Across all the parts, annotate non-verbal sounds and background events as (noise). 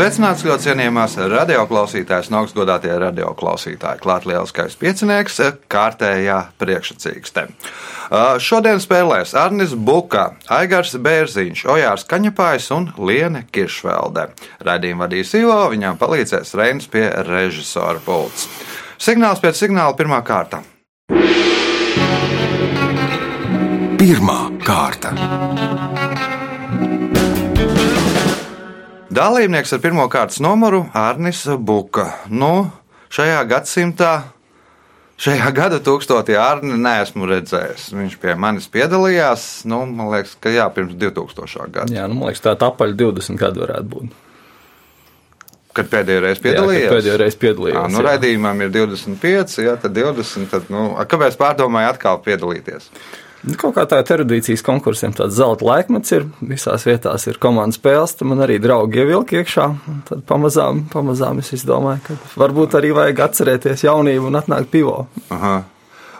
Sveicināts ļoti cienījamās radioklausītājas, no augstgadātie radioklausītāji. Klāt lieliskais piecinieks, kārtējā priekšsacīkste. Šodien spēlēs Arnis Buka, Aigars Bērziņš, Ojārs Kaņepājs un Liene Kiršvelde. Radījumu vadīs Ivo, viņam palīdzēs Reinis pie režisora pults. Signāls pēc signāla pirmā kārta. Pirmā kārta. Dalībnieks ar pirmā kārtas numuru Arnis Buka. Nu, šajā gadsimtā, šajā (laughs) gada tūkstotī Arni neesmu redzējis. Viņš pie manis piedalījās, nu, man liekas, ka jā, pirms 2000. gada. Jā, nu, man liekas, tā apaļ 20 gadu varētu būt. Kad pēdējo reizi Jā, piedalījās? kad pēdējo reizi piedalījos. Jā, nu, jā. raidījumam ir 25, jā, tad 20. Tad, nu, kāpēc pārdomāju atkal piedalīties? Nu, Kaut kā tāda erudīcijas konkursiem tāds zelta laikmets ir. Visās vietās ir komandas spēles, tad man arī draugi ievilka iekšā. Tad pamazām, pamazām es izdomāju, ka varbūt arī vajag atcerēties jaunību un atnākt pivo. Aha.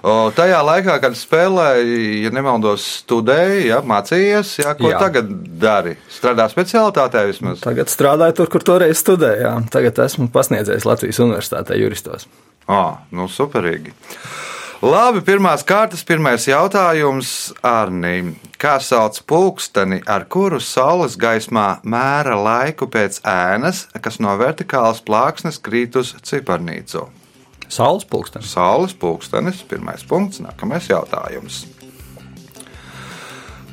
O, tajā laikā, kad spēlēji, ja nemaldos, studēji, ja, mācījies, ja, ko jā. Jā. tagad dari? Strādā specialitātē vismaz? Tagad strādāju tur, kur toreiz studēju. Tagad esmu pasniedzējis Latvijas Universitātē juristos. Ah, nu superīgi. Labi, pirmās kārtas, pirmais jautājums Arnīm. Kā sauc pulksteni, ar kuru saules gaismā mēra laiku pēc ēnas, kas no vertikālas plāksnes krīt uz ciparnīcu? Saules pulkstenis. Saules pulkstenis, pirmais punkts, nākamais jautājums.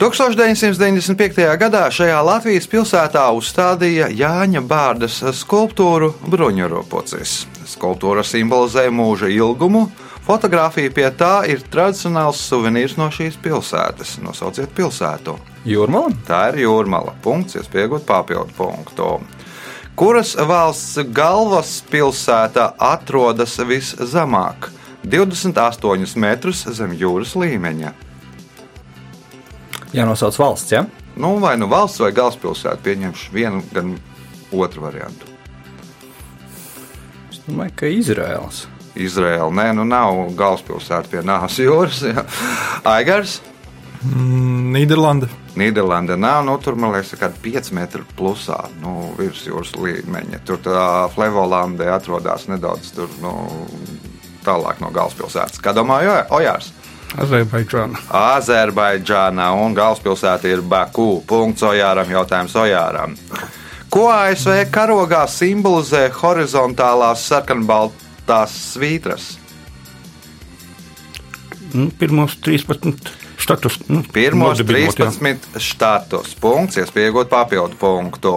1995. gadā šajā Latvijas pilsētā uzstādīja Jāņa Bārdas skulptūru Bruņuropocis. Skulptūra simbolizē mūža ilgumu. Fotogrāfija pie tā ir tradicionāls suvenīrs no šīs pilsētas. Nosauciet pilsētu. Jūrmala. Tā ir jūrmala. Punkts, iespējot papildu punktu. Kuras valsts galvaspilsēta atrodas viszemāk? 28 metrus zem jūras līmeņa. Jānosauc valsts, ja? Nu, vai nu valsts vai galvaspilsēta pieņemšu vienu, gan otru variantu. Es domāju, ka Izraels. Izraela, nē, nu nav galvaspilsēta pie Nāves jūras. jā. Aigars, Nīderlanda. Nīderlanda nav, nu tur man liekas, ka 5 metru plusā, nu, virs jūras līmeņa. Tur tā Flevolanda atrodas nedaudz tur, nu, tālāk no galvaspilsētas. Kā domāju, Ojārs? Azerbaidžāna. Azerbaidžānā un galvaspilsēta ir Baku. Punkts Ojāram, jautājums Ojāram. Ko ASV karogā simbolizē horizontālās sarkanbaltās svītras? Nu, pirmos 13 štatus. Nu, Pirmos nodibinot, jā. 13 štatus. Punkts, iespējot papildu punktu.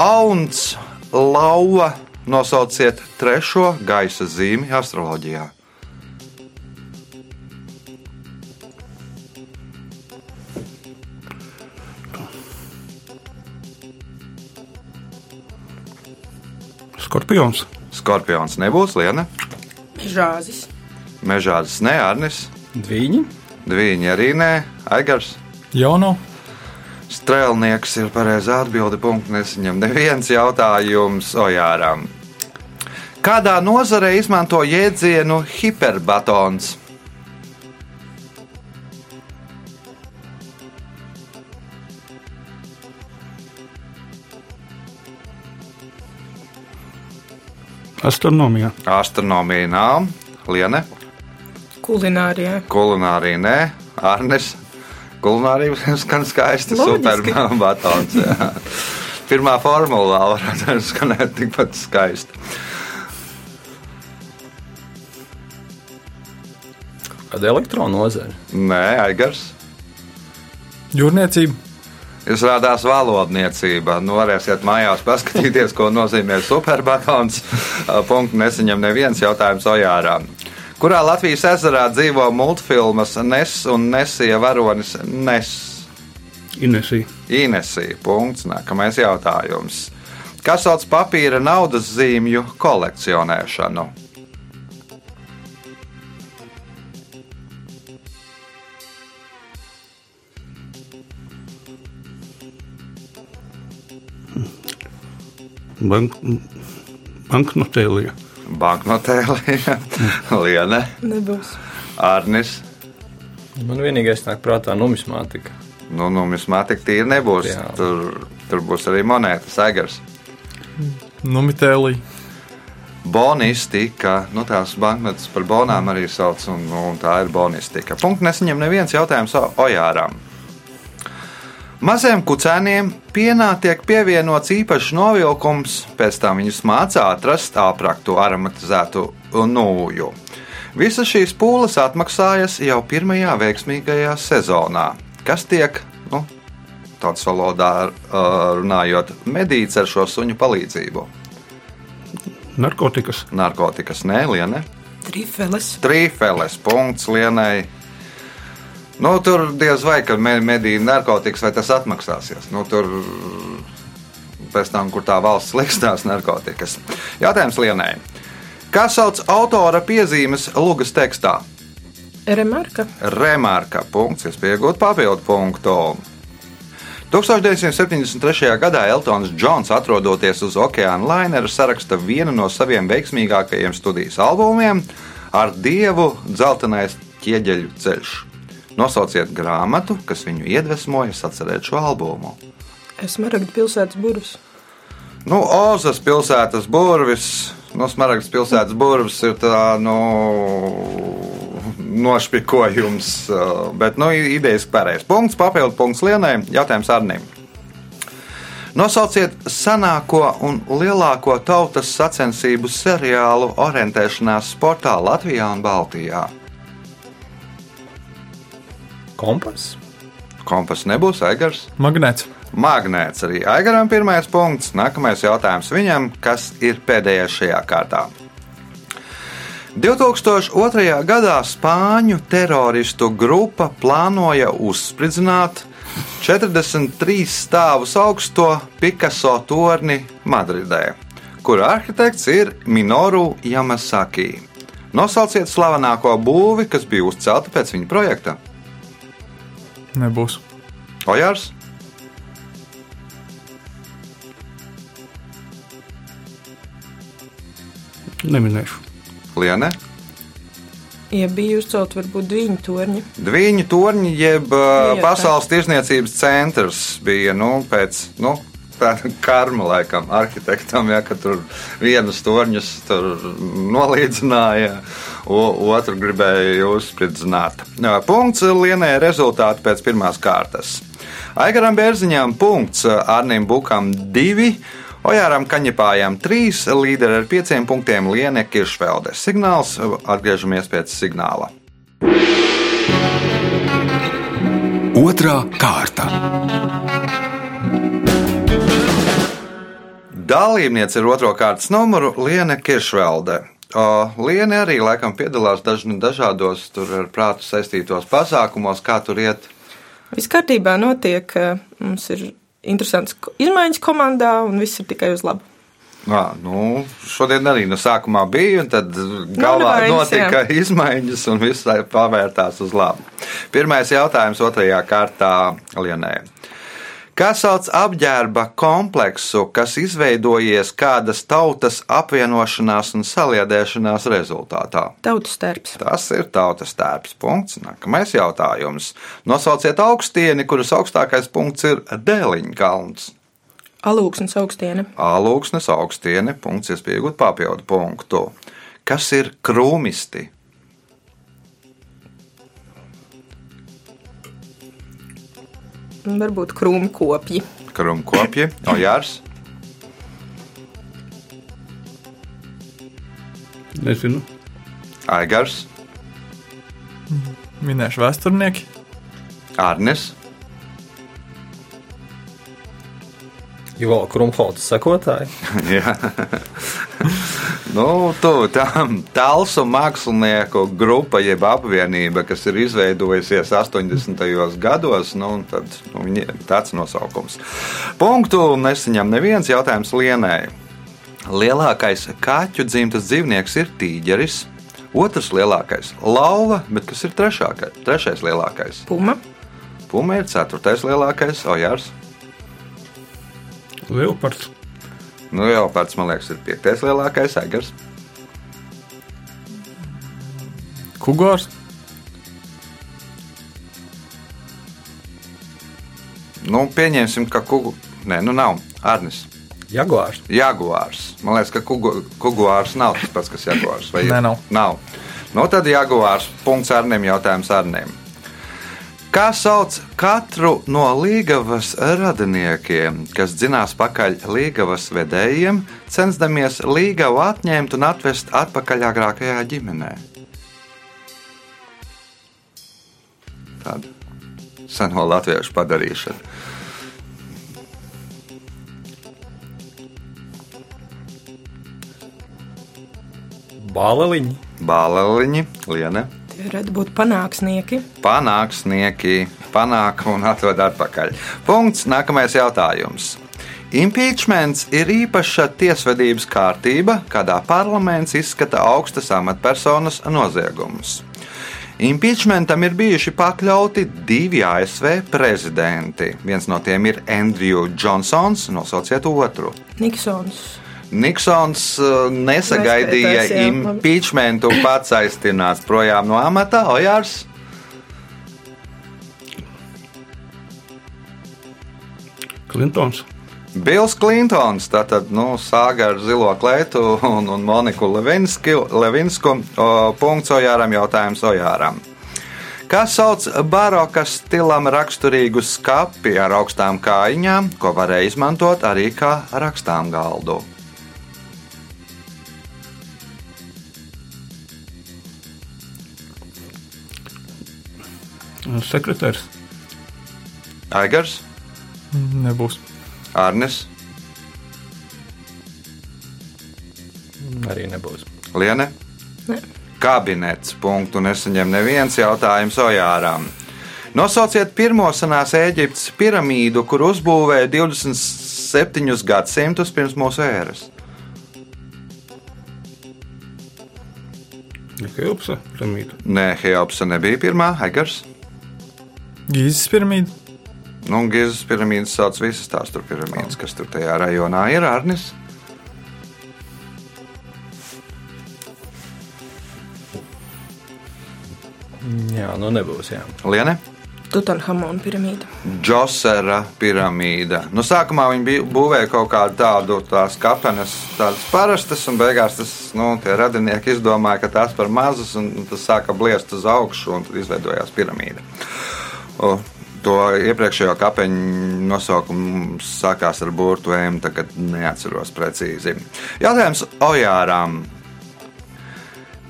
Auns, lauva, nosauciet trešo gaisa zīmi astroloģijā. Skorpions. Skorpions nebūs Liena, Žāzis. Mežādas ne, Arnis, Dviņi. Dviņi arī nē, Aigars. Jauno. Strēlnieks ir pareizā atbilde. Punkts nesaņem neviens jautājums Ojāram. Kādā nozarē izmanto jēdzienu hiperbatons? Astronomijā. Astronomija nav, Liene, Kulinārijā. kulinārija nē, Arnes. Kulinārija (laughs) skan skaisti, superbatons. (laughs) Pirmā formula varētu (laughs) skanēt tikpat skaisti. Kāda elektrona nozara? Nē, Aigars. Jūrniecība. Jūs rādās valodniecība. Nu, varēsiet mājās paskatīties, ko nozīmē superbatons. Punktu nesaņem neviens jautājums Ojārā. Kurā Latvijas ezerā dzīvo multfilmas Nes un Nesija varonis Nes? Inesija. Inesija. Punkts. Nākamais jautājums. Kas sauc papīra naudas zīmju kolekcionēšanu? Bank, banknotēlija. Banknotēlī, (laughs) Liene, Nebūs. Arnis. Man vienīgais nāk prātā numismātika. Nu, numismātika tīri nebūs. Jā. Tur, tur būs arī monēta, segars. Numitēlī. Bonistika, nu tās banknotes par bonām arī sauc, un, un tā ir bonistika. Punkts nesaņem neviens jautājums Ojāram. Maziem kucēniem pienā tiek pievienots īpašs novilkums, pēc tam viņus mācā atrast apraktu aromatizētu nūju. Visas šīs pūles atmaksājas jau pirmajā veiksmīgajā sezonā, kas tiek, nu, tautas valodā runājot, medīts ar šo suņu palīdzību. Narkotikas. Narkotikas nē, Liene. Trifeles. Trīfeles punkts Lienai. Nu, tur diez vai, kad me- medīja narkotikas, vai tas atmaksāsies. Nu, tur pēc tam, kur tā valsts liks tās narkotikas. Jautājums Lienai. Kā sauc autora piezīmes Lūgas tekstā? Remarka. Remarka punkts, iespējot papildu punktu. 1973. gadā Eltons Džons, atrodoties uz okeāna lainera, saraksta vienu no saviem veiksmīgākajiem studijas albumiem ar dievu dzeltenais ķieģeļu ceļš. Nosauciet grāmatu, kas viņu iedvesmoja sacerēt šo albumu. Smaragda pilsētas burvis. Nu, Ozas pilsētas burvis, no Smaragdas pilsētas burvis ir tā, nu, nošpikojums, uh, bet, nu, idejas pareizs. Punkts, papildu punkts Lienai, jautājums Arnim. Nosauciet senāko un lielāko tautas sacensību seriālu orientēšanās sportā Latvijā un Baltijā. Kompas. Kompas nebūs Eigars. Magnēts. Magnēts arī Aigaram pirmais punkts. Nākamais jautājums viņam, kas ir pēdējais šajā kārtā. 2002. gadā spāņu teroristu grupa plānoja uzspridzināt 43 stāvus augsto Picasso torni Madridē, kura arhitekts ir Minoru Yamasaki. Nosauciet slavenāko būvi, kas bija uzcelta pēc viņa projekta. Nebūs. Ojārs, Neminēšu. Liene. Ja bija uzcelt varbūt divi torņi. Dviņu torņi, jeb uh, Jā, tā. pasaules tirsniecības centrs bija nu, pēc nu, tāda karma, laikam, arhitektam, ja, ka tur vienus torņus tur nolīdzināja, otru gribēja uzspridzināt. Punkts Lienē rezultāti pēc pirmās kārtas. Aigaram Bērziņām punkts, Arnim Bukam divi. Ojāram Kaņepājām trīs, līderi ar pieciem punktiem Liene Kiršvelde. Signāls, atgriežamies pēc signāla. Otra kārta. Dalībniece ir otro kārtas numuru Liene Kiršvelde. Liene arī laikam piedalās daž, dažādos tur ar prātu saistītos pasākumos, kā tur iet. Viss kārtībā notiek. Mums ir interesants izmaiņas komandā, un viss ir tikai uz labu. Nā, nu, šodien arī no sākumā bija, un tad galvā nevainas, notika (laughs) izmaiņas, un viss pavērtās uz labu. Pirmais jautājums otrajā kārtā Lienē. Kā sauc apģērba kompleksu, kas izveidojies kādas tautas apvienošanās un saliedēšanās rezultātā? Tautas tērps. Tas ir tautas tērps. Punkts. Nākamais jautājums. Nosauciet augstieni, kuras augstākais punkts ir Dēliņa kalns. Alūksnes augstiene. Alūksnes augstiene, punkts, iespējot papildu punktu. Kas ir krūmisti? Varbūt krūmu kopji. Krumkopji, ojārs, Nezinu. aigars, Minēšu vēsturnieki. ārnes, Ivo Krumholta sekotāji. (laughs) Jā. nu, tu, tam tālsu mākslinieku grupa, jeb apvienība, kas ir izveidojusies 80. gados, nu, tad, nu, viņi, tāds nosaukums. Punktu nesaņem neviens jautājums Lienai. Lielākais kaķu dzimtas dzīvnieks ir tīģeris. Otrs lielākais - lauva, bet kas ir trešākais? Trešais lielākais Puma. - puma ir ceturtais lielākais - ojārs. Leopards. Nu, Leopards, man liekas, ir piektais lielākais agars. Kugors. Nu, pieņemsim, ka kugu... Nē, nu nav. Arnis. Jaguārs. Jaguārs. Man liekas, ka kugu... kuguārs nav tas pats, kas jaguārs. Vai... Nē, nav. nav. Nu, tad jaguārs. Punkts Arnim jautājums Arnim. Kā sauc katru no līgavas radiniekiem, kas dzinās pakaļ līgavas vedējiem, censdamies līgavu atņemt un atvest atpakaļ agrākajā ģimenē? Tāda seno latviešu padarīšana. Bāleliņi. Bāleliņi, liene, varētu būt panāksnieki. panāksnieki, panāk un atved atpakaļ. Punkts. Nākamais jautājums. Impeachments ir īpaša tiesvedības kārtība, kādā parlaments izskata augstas amatpersonas noziegumus. Impeachmentam ir bijuši pakļauti divi ASV prezidenti. Viens no tiem ir Andrew Johnsons, nosauciet otru. Niksons. Niksons uh, nesagaidīja impeachmentu pats aiztinās projām no amata. Ojārs, Klintons. Bills Klintons, tātad nu, sāga ar zilo kleitu un, un Moniku Levinsku. Levinsku o, punkts Ojāram, jautājums Ojāram. Kas sauc baroka stilam raksturīgu skapi ar augstām kājiņām, ko varēja izmantot arī kā rakstām galdu? Sekretārs. Aigars, nebūs. Arnis, Arī nebūs. Liene. Ne. Kabinets. Punktu nesaņem neviens jautājums Ojāram. Nosauciet pirmo senās Eģiptes piramīdu, kur uzbūvēja 27 gadsimtus pirms mūsu ēras. Helpsa. Piramīda. Nē, Heopsa nebija pirmā, Egars. Gīzes piramīda, Nu, Gizas piramīdas sauc visas tās tur piramīdas, kas tur tajā rajonā ir. Arnis. Jā, nu nebūs. Jā. Liene. Tutanhamona piramīda. Džosera piramīda. Nu, sākumā viņi būvēja kaut kādu tādu tās kapenes, tādas parastas, un beigās tas, nu, tie radinieki izdomāja, ka tās par mazas, un tas sāka bliest uz augšu, un tad izveidojās piramīda. O, to iepriekšējo kapeņu nosaukumu sākās ar burtu M, tagad neatceros precīzi. Jautājums Ojāram.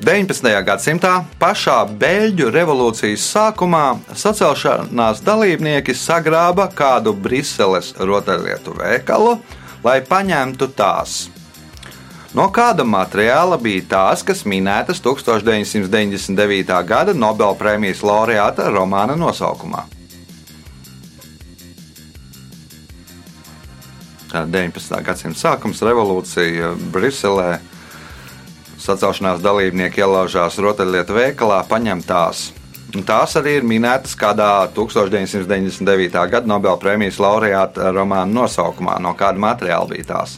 19. gadsimtā pašā Beļģu revolūcijas sākumā sacelšanās dalībnieki sagrāba kādu Briseles rotaļlietu veikalu, lai paņemtu tās. No kāda materiāla bija tās, kas minētas 1999. gada Nobelpremijas laureāta romāna nosaukumā? Tā 19. gadsimta sākums, revolūcija Briselē sacelšanās dalībnieki ielaužās rotaļlietu veikalā, paņem tās. Un tās arī ir minētas kādā 1999. gada Nobelpremijas laureāta romāna nosaukumā. No kāda materiāla bija tās?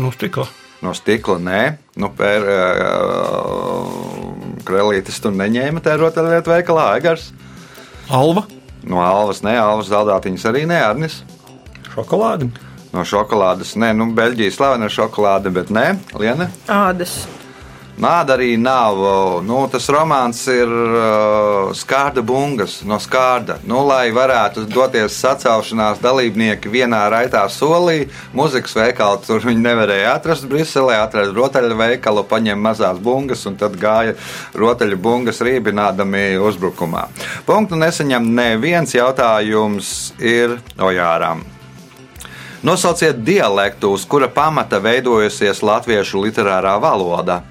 No stikla. No stikla, nē, nu, pēr, krēlītes tur neņēma tajā rotaļlietu veikalā, Egars. alva, No alvas, nē, alvas zaldātiņas arī nē, Arnis. Šokolādi. No šokolādes, nē, nu, Beļģijas slavena šokolāde, bet nē, Liena. Ādas. Nāda arī nav. Nu, tas romāns ir uh, skārda bungas no skārda. Nu, lai varētu doties sacelšanās dalībnieki vienā raitā solī, muzikas veikalu tur viņi nevarēja atrast Briselē, atrada rotaļu veikalu, paņēma mazās bungas un tad gāja rotaļu bungas rībinādami uzbrukumā. Punktu nesaņem neviens jautājums ir Ojāram. Nosauciet dialektu, uz kura pamata veidojusies latviešu literārā valoda.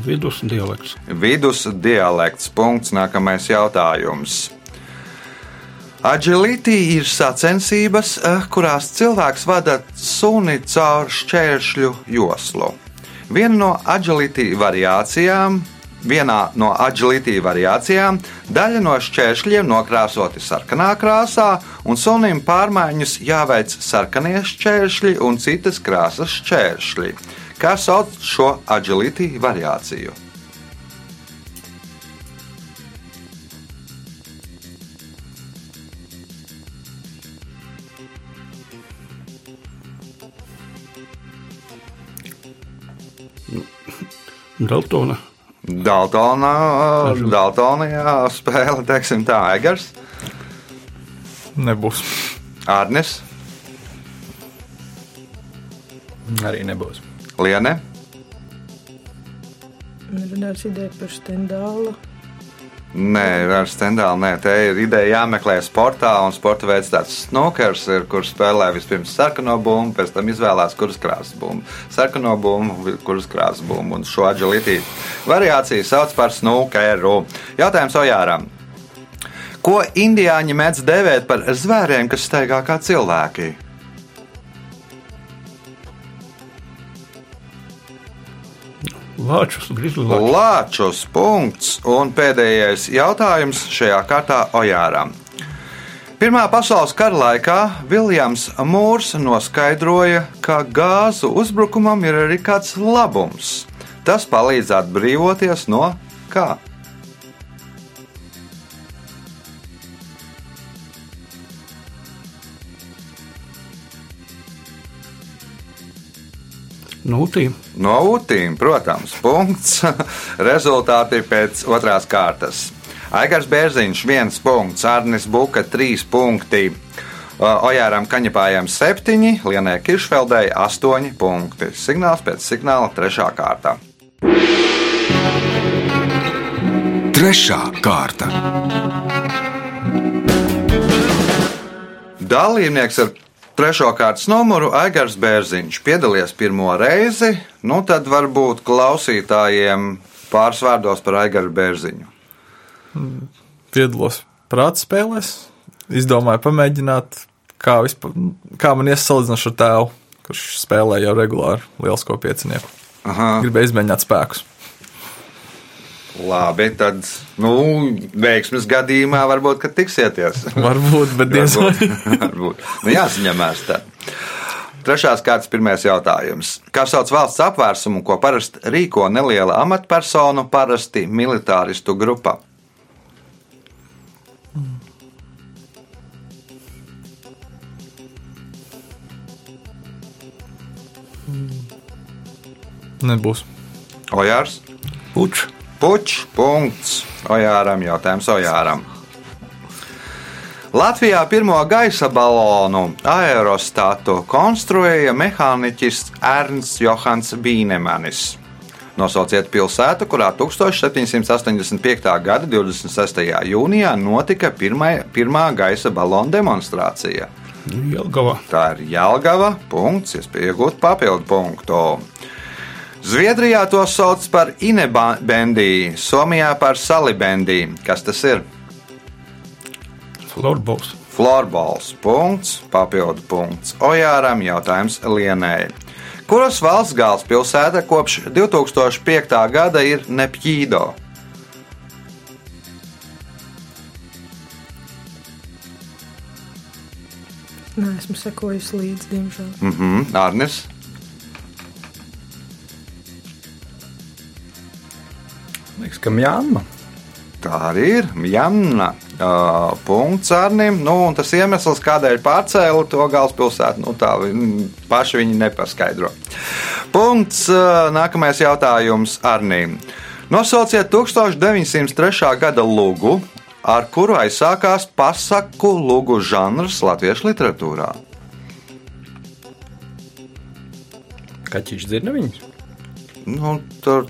Vidus dialekts. Vidus dialekts. Punkts. Nākamais jautājums. Agility ir sacensības, eh, kurās cilvēks vada suni caur šķēršļu joslu. Viena no agility variācijām, vienā no agility variācijām, daļa no šķēršļiem nokrāsoti sarkanā krāsā, un sunim pārmaiņas jāveic sarkanie šķēršļi un citas krāsas šķēršļi. Kā sauc šo agility variāciju? Daltona. Daltonā, Daltonijā spēle, teiksim tā, Egers, Nebūs. Arnis, Arī nebūs. Liene, Runājot ideja par stendālu. Nē, ar stendālu nē. Te ir ideja jāmeklē sportā, un sporta veids tāds snukers, ir, kur spēlē vispirms sarkano bumbu, pēc tam izvēlās, kuras krāsas bumbu. Sarkano bumbu, kuras krāsas bumbu, un šo agility variāciju sauc par snukeru. Jautājums Ojāram. Ko indiāņi mēdz dēvēt par zvēriem, kas staigā kā cilvēki? Lāčus, griezli lāčus. Lāčus punkts. Un pēdējais jautājums šajā kārtā Ojāram. Pirmā pasaules kara laikā Viljams Mūrs noskaidroja, ka gāzu uzbrukumam ir arī kāds labums. Tas palīdz atbrīvoties no kā? Nūtīm. No ūtīm, protams, punkts. (laughs) Rezultāti pēc otrās kārtas. Aigars Bērziņš, viens punkts, Arnis Buka, trīs punkti. Ojāram Kaņepājam septiņi, Lienai Kiršfeldei astoņi punkti. Signāls pēc signāla trešā kārta. Trešā kārta. Dalībnieks ar trešo kārtas numuru Aigars Bērziņš piedalījies pirmo reizi. Nu, tad varbūt klausītājiem pāris vārdos par Aigaru Bērziņu. Piedalos prāta spēlēs. Izdomāju pamēģināt, kā, vispār, kā man iesaistīts ar tēvu, kurš spēlē jau regulāri lielisko piecinieku. Aha. Gribēju izmēģināt spēkus. Labi, tad, nu, veiksmes gadījumā varbūt, tiksieties. Varbūt, bet diez vai. (laughs) Nu, jāsaņemās tā. Trešās kārtas pirmais jautājums. Kā sauc valsts apvērsumu, ko parasti rīko neliela amatpersonu, parasti militāristu grupa? Nebūs. Ojārs, Puč. Puķis, punkts. Ojāram, jautājums Ojāram. Latvijā pirmo gaisa balonu aerostatu konstruēja mehāniķis Ernsts Johans Bīnemanis. Nosauciet pilsētu, kurā 1785. gada 26. jūnijā notika pirmā, pirmā gaisa balona demonstrācija. Jelgava. Tā ir Jālgava. Punkts, iespēja iegūt papildu punktu. Zviedrijā to sauc par inebendī, Somijā par salibendī. Kas tas ir? Florbols. Florbols. Punkts, papildu punkts. Ojāram jautājums Lienai. Kuras valsts galvaspilsēta kopš 2005. gada ir Nepjīdo? Nē, esmu sekojis līdzi, diemžēl. Mhm, Arnis. Liekas, ka Mjānma. Tā arī ir Mjanma. Uh, punkts Arnim. Nu, tas iemesls, kādēļ pārcēlu to galvaspilsētu, nu, tā paši viņi nepaskaidro. Punkts. Uh, nākamais jautājums Arnim. Nosauciet 1903. gada lūgu, ar kuru aizsākās pasaku lūgu žanrs latviešu literatūrā. Kaķis dzird viņus? Nu, tur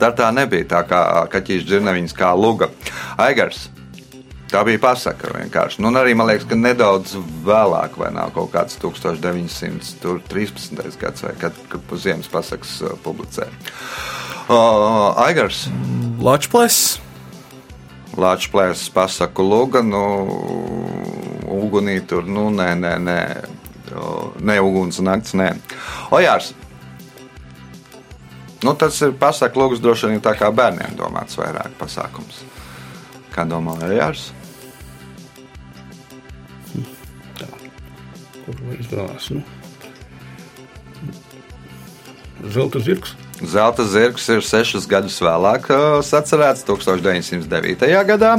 startā nebija tā kā kaķis dzirnaviņas, kā luga. Aigars. Tā bija pasaka vienkārši. Nu, un arī man liekas, ka nedaudz vēlāk, vai nav kaut kāds 1913. gads, vai kad, kad ziemas pasakas uh, publicē. Uh, Aigars. Lāča plēsas pasaku luga, nu, ugunī tur, nu, nē, nē, nē. Ne uguns nakts, nē. Ojārs. Nu, tas ir pasaku lūgas droši vien tā kā bērniem domāts vairāk pasākums. Kā domā Ojārs? Kur lai izvēlās? Nu? Zelta zirgs. Zelta zirgs ir sešus gadus vēlāk uh, sacerēts 1909. gadā.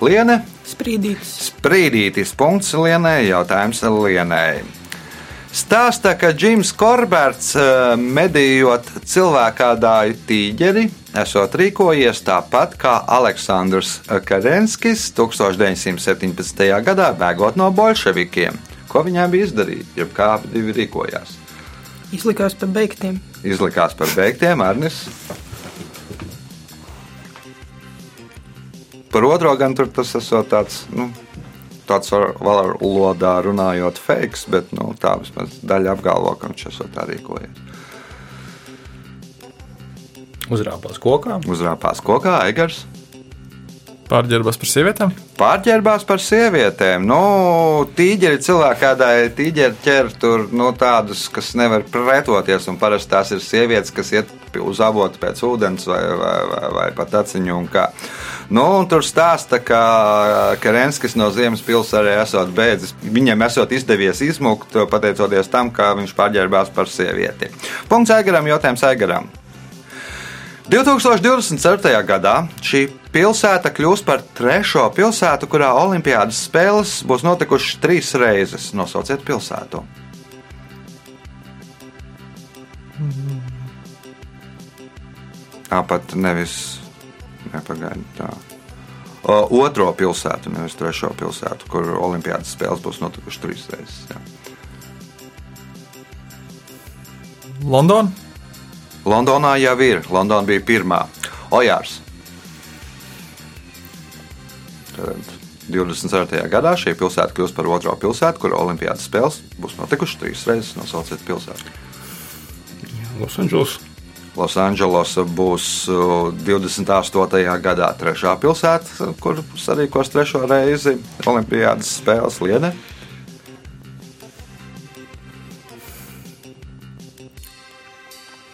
Liene Sprīdītis. Sprīdītis punkts Lienai, jautājums Lienai. Stāsta, ka Džims Korberts eh, medījot cilvēkādāju tīģeri, esot rīkojies tāpat kā Aleksandrs Karenskis 1917. gadā bēgot no bolševikiem. Ko viņām bija izdarīt, jeb kā divi rīkojās? Izlikās par beigtiem. Izlikās par beigtiem, Arnis. Par otro gan tur tas esot tāds, nu, tāds var- valodā runājot fakes, bet nu, tā vismaz daļa apgalvo, ka viņš esot tā rīkojies. Uzrāpās kokā. Uzrāpās kokā, Eigars. Pārģērbās par sievietēm. Pārģērbās par sievietēm. Nu, tīģeri cilvēki kādai tīģeri ķer tur nu, tādus, kas nevar pretoties. Un parasti tās ir sievietes, kas iet uz avotu pēc ūdens vai, vai, vai, vai pat aciņu. un kā. Nu, un tur stāsta, ka Kerenskis no Ziemas pilsētas arī esot beidzis. Viņam esot izdevies izmukt, pateicoties tam, ka viņš pārģērbās par sievieti. Punkts Aigaram, jautājums Aigaram. 2024. gadā šī pilsēta kļūs par trešo pilsētu, kurā Olimpiādas spēles būs notikušas trīs reizes. Nosauciet pilsētu. Tāpat nevis nepagaidi tā. O, otro pilsētu, nevis trešo pilsētu, kur Olimpiādas spēles būs notikušas trīs reizes. Jā. Londona. Londonā jau ir. Londona bija pirmā. Ojārs. Tad 24. gadā šī pilsēta kļūs par otro pilsētu, kur Olimpiādas spēles būs notikušas trīs reizes. Nosauciet pilsētu. Losandžels. Losandželosa būs uh, 28. gadā trešā pilsēta, kur sarīkos trešo reizi Olimpiādas spēles Liene.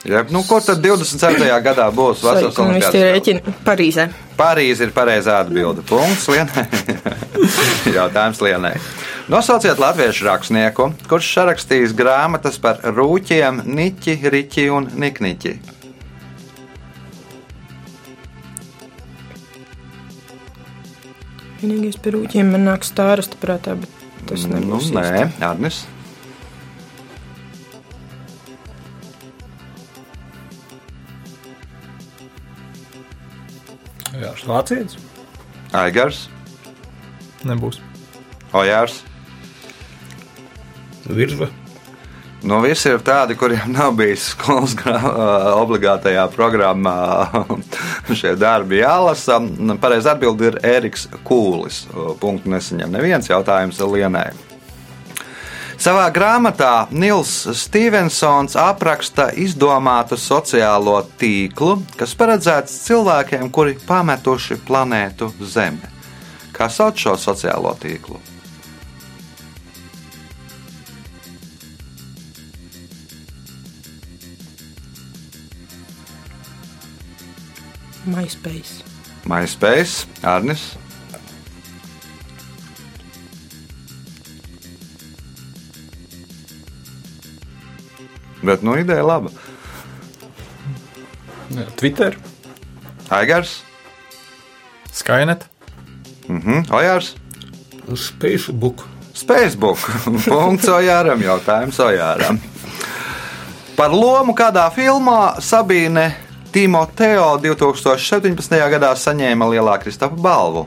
Ja, nu, ko tad 27. gadā būs vasaras viss tie Olimpiādas? rēķini Parīzē. Parīze ir pareizā atbilde. Punkts Lienai. (laughs) Jautājums Lienai. Nosauciet latviešu rakstnieku, kurš sarakstījis grāmatas par rūķiem, niķi, riķi un nikniķi. Vienīgais par rūķiem man nāk stārast prātā, bet tas Nu, nebūs. īsti. nē, Arnis. Jā, vācietis. Aigars, Nebūs. Ojārs. Virza. Nu, visi ir tādi, kuriem nav bijis skolas (laughs) obligātajā programmā (laughs) šie darbi jālasa. Pareizi atbild ir Ēriks Kūlis. Punktu nesaņem neviens jautājums Lienai. Savā grāmatā Nils Stevensons apraksta izdomātu sociālo tīklu, kas paredzēts cilvēkiem, kuri pametuši planētu Zeme. Kā sauc šo sociālo tīklu? MySpace. MySpace, Arnis. Bet, nu, ideja laba. Jā, Twitter. Aigars, Skynet. mhm, Ojārs, Facebook. Facebook. (laughs) Punkts Ojāram, jautājums Ojāram. Par lomu kādā filmā Sabīne Timoteo 2017. gadā saņēma Lielā Kristapa balvu.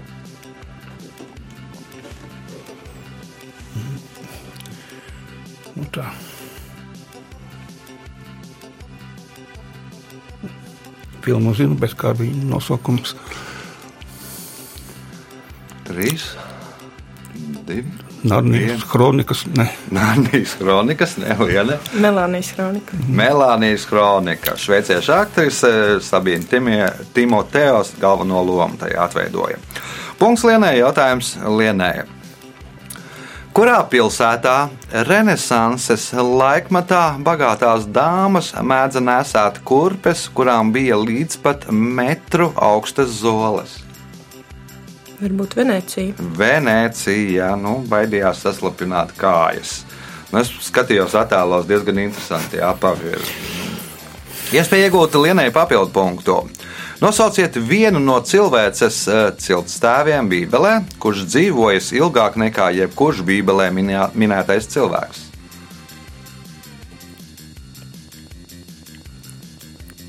Nu, tā. Filmu zinu, bet kā viņa nosaukums. Trīs, divi. Narnijas kronikas. Ne. Nānijas kronikas, neliela. Melānijas kronika. Melānijas kronika. Šveiciešu aktrise Sabīna Timie- Timoteos galveno lomu tajā atveidoja. Punkts Lienai, jautājums Lienai. Kurā pilsētā Renesanses laikmatā bagātās dāmas mēdza nesāt kurpes, kurām bija līdz pat metru augstas zoles? Varbūt Venecija. Venecija nu, baidījās saslapināt kājas. Nu, es skatījos attēlos diezgan interesanti. Jā, pavi ir Iespēja iegūt Lienai papildu punktu. Nosauciet vienu no cilvēces uh, ciltstēviem Bībelē, kurš dzīvojis ilgāk nekā jebkurš Bībelē minētais cilvēks.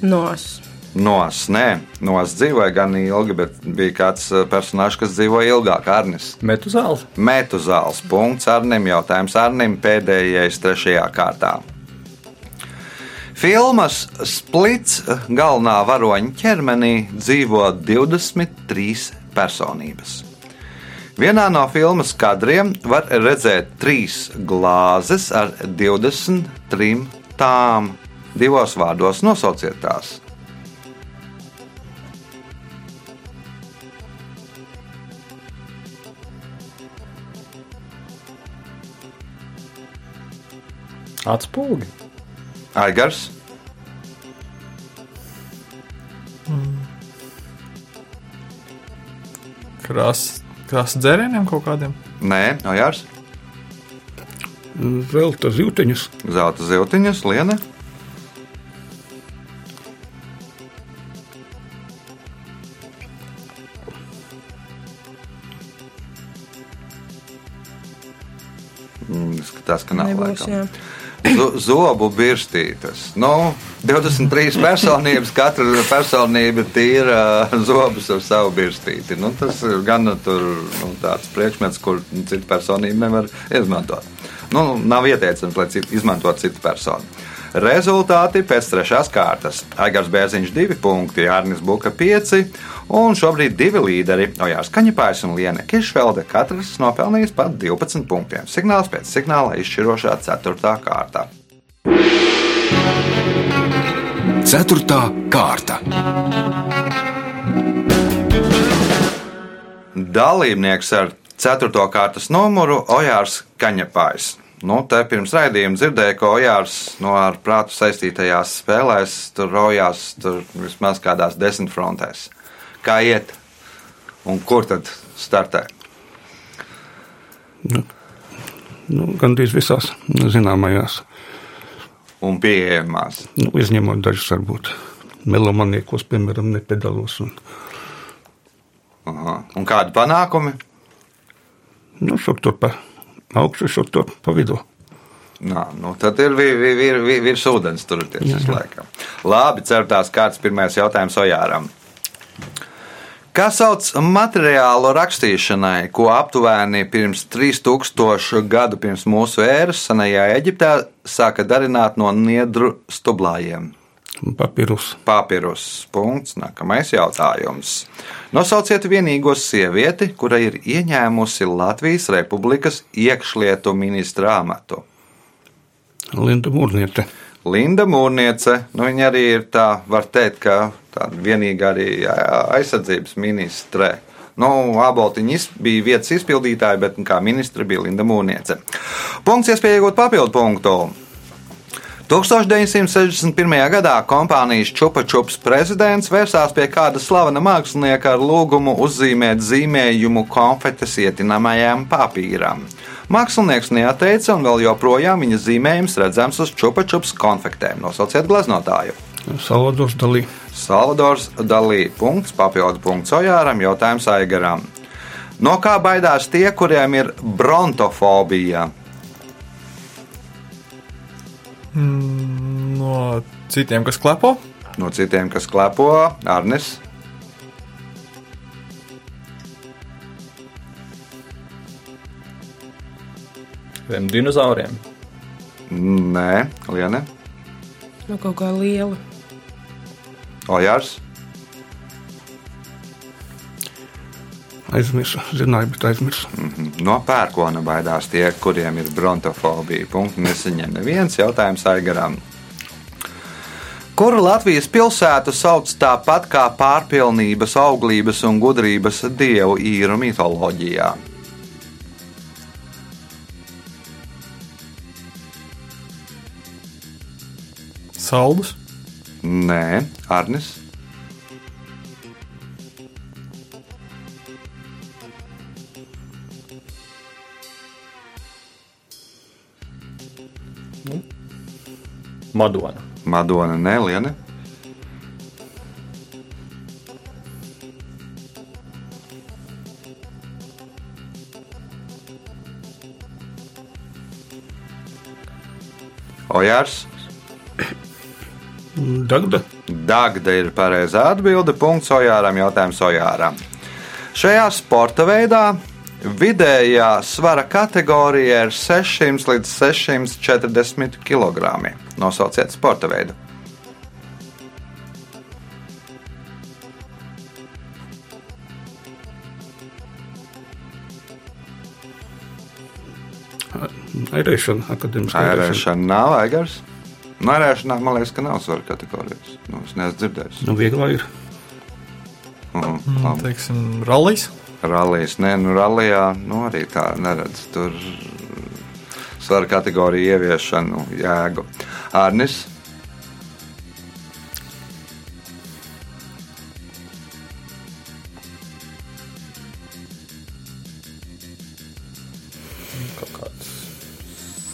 Nos. Nos, nē, Nos dzīvoja gan ilgi, bet bija kāds uh, personāžs, kas dzīvoja ilgāk, Arnis. Metuzāls. Metuzāls punkts Arnim, jautājums Arnim pēdējais trešajā kārtā. Filmas Splits galvenā varoņa ķermenī dzīvo 23 personības. Vienā no filmas kadriem var redzēt trīs glāzes ar 23 tām. Divos vārdos nosauciet tās. Atspūgi. Aigars, Krāsas krās dzērieniem kaut kādiem. Nē, Ojārs, Zelta zīlteņus. Zelta ziltiņas, Liena. Mm, Skatās, ka nav laikam. jā. Zo- Zobu birstītes. Nu, 23 personības, katra personība tīra zobus ar savu birstīti. Nu, tas ir gan tur, nu, tāds priekšmets, kur citu personību nevar izmantot. Nu, nav ieteicams, lai citu, izmantot citu personu. Rezultāti pēc trešās kārtas. Aigars Bērziņš 2 punkti, Arnis Buka 5 un šobrīd divi līderi - Ojārs Kaņepājs un Liene Kiršvelde. Katrs nopelnījis pat 12 punktiem. Signāls pēc signāla izšķirošā 4. kārtā. Ceturtā kārta. Dalībnieks ar 4. kārtas numuru Ojārs Kaņepājs. Nu, te pirms raidījuma dzirdēju, ka Ojārs no ar prātu saistītajās spēlēs tur rojās tur vismaz kādās desmit frontēs. Kā iet? Un kur tad startē? Nu, gandrīz visās zināmajās, Un pieejamās. nu, izņemot dažus varbūt melomaniekos, piemēram, nepedalos. Un, Aha. Un kādi panākumi? nu, šur tur pa augšu, šur tur pa vidu. Nā, nu, tad ir vi- vi- vi- vi- virs ūdens turēties Jā, visu jā. laiku. Labi, ceturtās kārtas pirmais jautājums Ojāram. Kā sauc materiālu rakstīšanai, ko aptuveni pirms 3000 gadu pirms mūsu ēras senajā Eģiptē sāka darināt no niedru stublājiem? Papirus. Papirus. Punkts. Nākamais jautājums. Nosauciet vienīgo sievieti, kura ir ieņēmusi Latvijas Republikas iekšlietu ministra amatu. Linda Mūrniete. Linda Mūrniece, nu viņa arī ir tā, var teikt, ka tāda vienīgā arī aizsardzības ministre. Nu, Aboltiņa bija vietas izpildītāja, bet kā ministra bija Linda Mūrniece. Punkts, iespēja iegūt papildu punktu. 1961. gadā kompānijas Čupa Čups prezidents vērsās pie kāda slavena mākslinieka ar lūgumu uzzīmēt zīmējumu konfetes ietinamajam papīram. Mākslinieks neateica, un vēl joprojām viņa zīmējums redzams uz Čupa Čups konfektēm. Nosauciet gleznotāju. Salvadors Dalī. Salvadors Dalī. Punkts, papildu punkts Ojāram, jautājums Aigaram. No kā baidās tie, kuriem ir brontofobija? No citiem, kas klepo. No citiem, kas klepo, Arnis. Tiem dinozauriem. Nē, Liene. Nu, kaut kā liela. Ojārs. Aizmirsu, zināju, bet aizmirsu. No pērkona baidās tie, kuriem ir brontofobija. Punkts nesaņem neviens jautājums Aigaram. Kuru Latvijas pilsētu sauc tāpat kā pārpilnības, auglības un gudrības dievu īru mitoloģijā? Saldus. Nē, Arnis. Madona. Madona, nē, Liene. Ojārs. Dagda. Dagda ir pareizā atbilde. Punkts Ojāram. Jautājums Ojāram. Šajā sporta veidā vidējā svara kategorija ir 600 līdz 640 kg. Nosauciet sporta veidu. Airēšana, akadēmiskā Airēšana nav aigars. Airēšanā man liekas, ka nav svara kategorijas. Nu, es neesmu dzirdējis. Nu, vieglā ir. Mm, Nu, labi. teiksim, rallies. Rallijas, nē, nu, rallijā nu, arī tā neredz. Tur svara kategorija ieviešanu jēgu. Arnis. Kaut kāds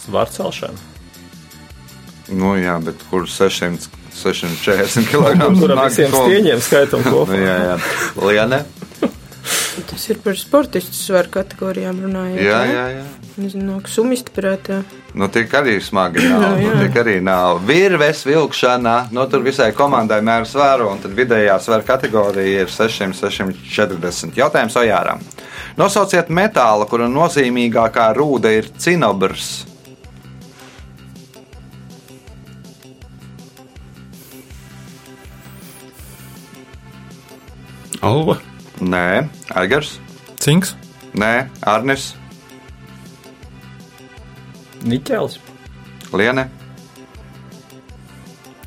svars celšana. Nu, jā, bet kur 600, 640 kg? Kuram visiem stieņiem skaitam (laughs) kopā? Jā, jā. Liene. Tas ir par sportistu svaru kategorijām runājot. Jā, ne? jā, jā. Nezinu, nāk sumisti prātā. Nu, tik arī smagi nav. (laughs) Nu, nu, tik arī nav. Virves vilkšana, nu, tur visai komandai mēra svaru, un tad vidējā svara kategorija ir 600, 640. Jautājums Ojāram. Nosauciet metālu, kura nozīmīgākā rūda ir cinobrs. Alva. Nē, Aigars. Cinks. Nē, Arnis. Niķels. Liene.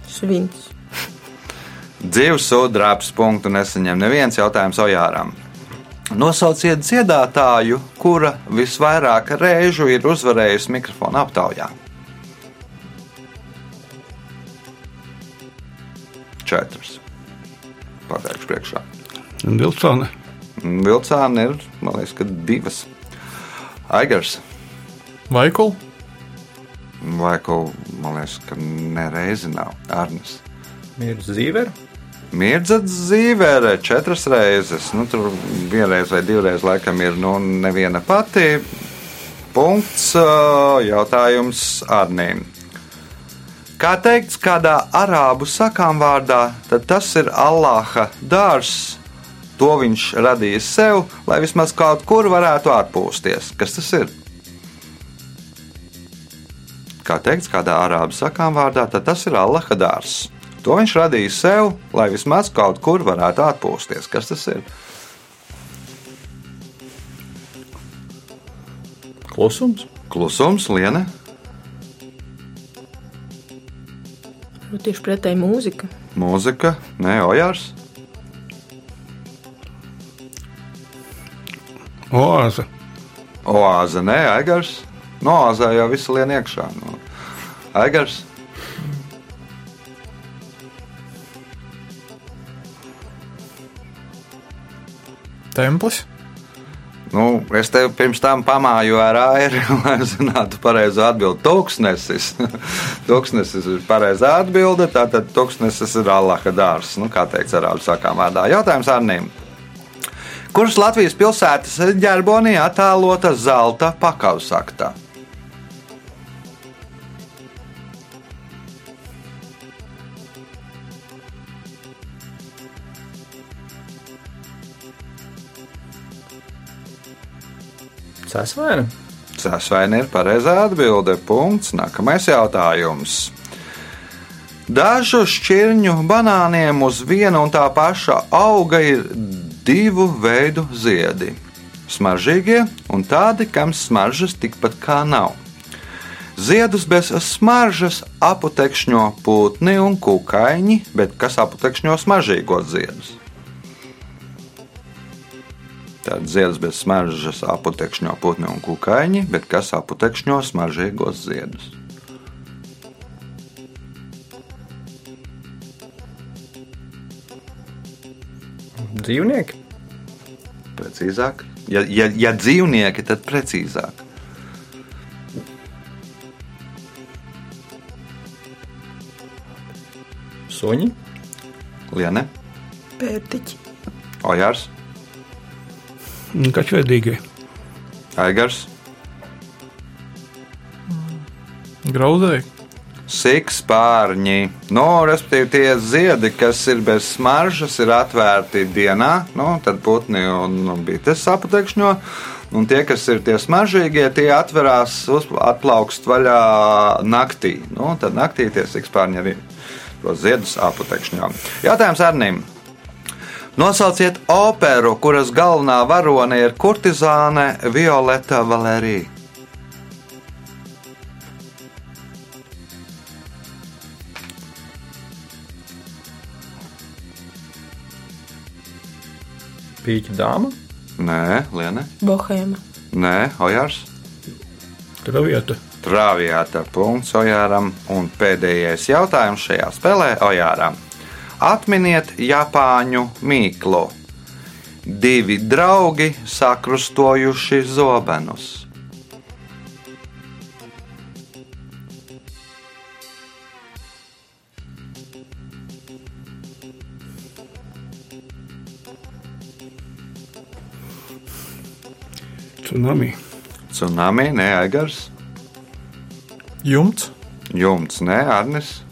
Svins. Dzīves sudrabs punktu nesaņem neviens jautājums Ojāram. Nosauciet dziedātāju, kura visvairāk reižu ir uzvarējusi mikrofona aptaujā. Četras. Pateikšu priekšā. Vilcāne. Vilcāna ir, man liekas, ka divas. Aigars. Vaikul. Vai ko, man liekas, ka nereizi nav. Arnis. Mirds Zīver. Mirdzats zīvērē četras reizes. Nu, tur vienreiz vai divreiz laikam ir nu, neviena pati. Punkts jautājums Arnīm. Kā teikts kādā arābu sakām vārdā, tad tas ir Allāha dārzs. To viņš radīja sev, lai vismaz kaut kur varētu atpūsties. Kas tas ir? Kā teikts kādā arābu sakām vārdā, tad tas ir Allāha dārzs. To viņš radīja sev, lai vismaz kaut kur varētu atpūsties. Kas tas ir? Klusums. Klusums, liene. Nu, tieši pretēji mūzika. Mūzika, nē, ojārs. Oāza. Oāze, nē, aigars. No oāzē jau viss lien iekšā. No. Aigars. Templis. Nu, es tev pirms tam pamāju ar airi, (laughs) lai zinātu pareizo atbildi. Tūkstnesis. (laughs) Tūkstnesis ir pareizā atbilde. Tātad tūkstnesis ir Allaha dārzs. Nu, kā teikts arābu sakām vārdā. Jautājums Arnim. Kuras Latvijas pilsētas ģerbonī attēlota zelta pakausakta? Sasvēna. Sasvaini ir pareizā atbilde. Punkts. Nākamais jautājums. Dažu šķirņu banāniem uz viena un tā paša auga ir divu veidu ziedi. Smaržīgie un tādi, kam smaržas tikpat kā nav. Ziedus bez smaržas aputekšņo putni un kukaiņi, bet kas aputekšņo smaržīgos ziedus? Tātad ziedus bez smaržas aputekšņo putni un kukaiņi, bet kas aputekšņo smaržīgos ziedus? Dzīvnieki. Precīzāk, ja, ja, ja dzīvnieki, tad precīzāk. Suņi. Liene, Pērtiķi. Ojārs, Kačveidīgie. Aigars, Graudēji. Sikspārņi, nu, respektīvi tie ziedi, kas ir bez smaržas, ir atvērti dienā, nu, tad putni un bites apatekšņo. Un tie, kas ir tie smaržīgie, tie atverās, atplaukst vaļā naktī. Nu, tad naktī tie sikspārņi arī ziedus apatekšņo. Jautājums Arnim. Nosauciet operu, kuras galvenā varone ir kurtizāne Violeta Valērija. Pīķa dāma. Nē, Liene. Bohēma. Nē, Ojārs. Travieta. Traviāta punkts Ojāram. Un pēdējais jautājums šajā spēlē Ojāram. Atminiet Japāņu mīklu. Divi draugi sakrustojuši zobenus. Tsunami. Tsunami, nē, Aigars. Jumts, Jumts, nē, Arnis.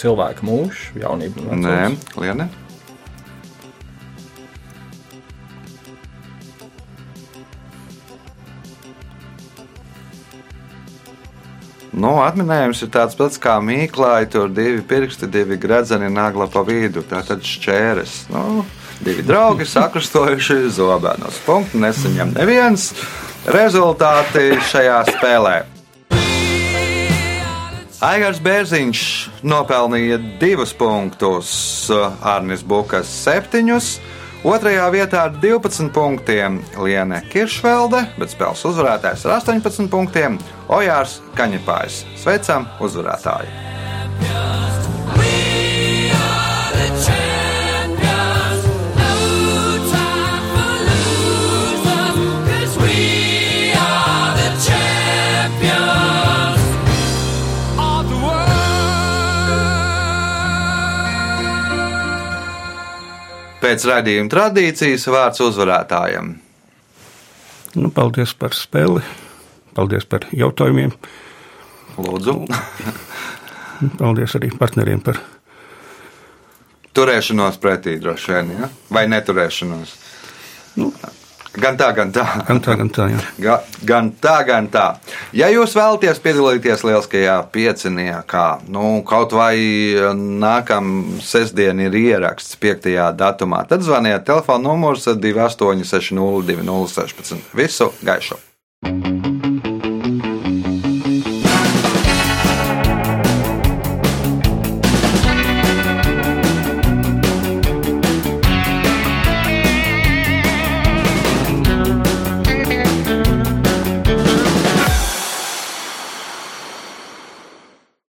Cilvēka mūžs, jaunība. un Nē, vecums. Nu, atminējums ir tāds pats kā mīklāji, tur divi pirksti, divi gredzeni nagla pa vidu. Tā tad šķēres. Nu, divi draugi sakrustojuši zobenos. Punktu nesaņem neviens. Rezultāti šajā spēlē. Aigars Bērziņš nopelnīja divus punktus, Arnis Bukas septiņus. Otrajā vietā ar 12 punktiem Liene Kiršvelde, bet spēles uzvarētājs ar 18 punktiem Ojārs Kaņepājs. Sveicam uzvarētāju! Pēc raidījuma tradīcijas vārds uzvarētājam. Nu, paldies par spēli. Paldies par jautājumiem. Lūdzu, (laughs) Paldies arī partneriem par turēšanos pretī droši vien, ja? vai neturēšanos. Nu. Gan tā, gan tā. gan tā, gan tā. Ga, gan tā, gan tā. Ja jūs vēlaties piedalīties lieliskajā pieciniekā, nu, kaut vai nākamā sestdiena ir ieraksts 5. datumā, tad zvaniet telefona numurs 2860 2016. Visu gaišu!